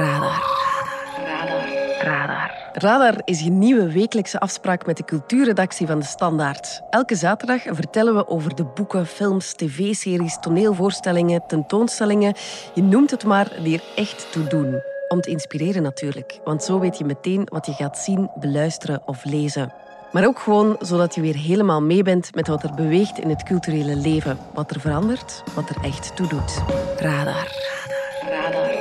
Radar. Radar. Radar. Radar is je nieuwe wekelijkse afspraak met de cultuurredactie van de Standaard. Elke zaterdag vertellen we over de boeken, films, tv-series, toneelvoorstellingen, tentoonstellingen. Je noemt het maar, die er echt toedoen. Om te inspireren natuurlijk, want zo weet je meteen wat je gaat zien, beluisteren of lezen. Maar ook gewoon zodat je weer helemaal mee bent met wat er beweegt in het culturele leven. Wat er verandert, wat er echt toe doet. Radar. Radar. Radar.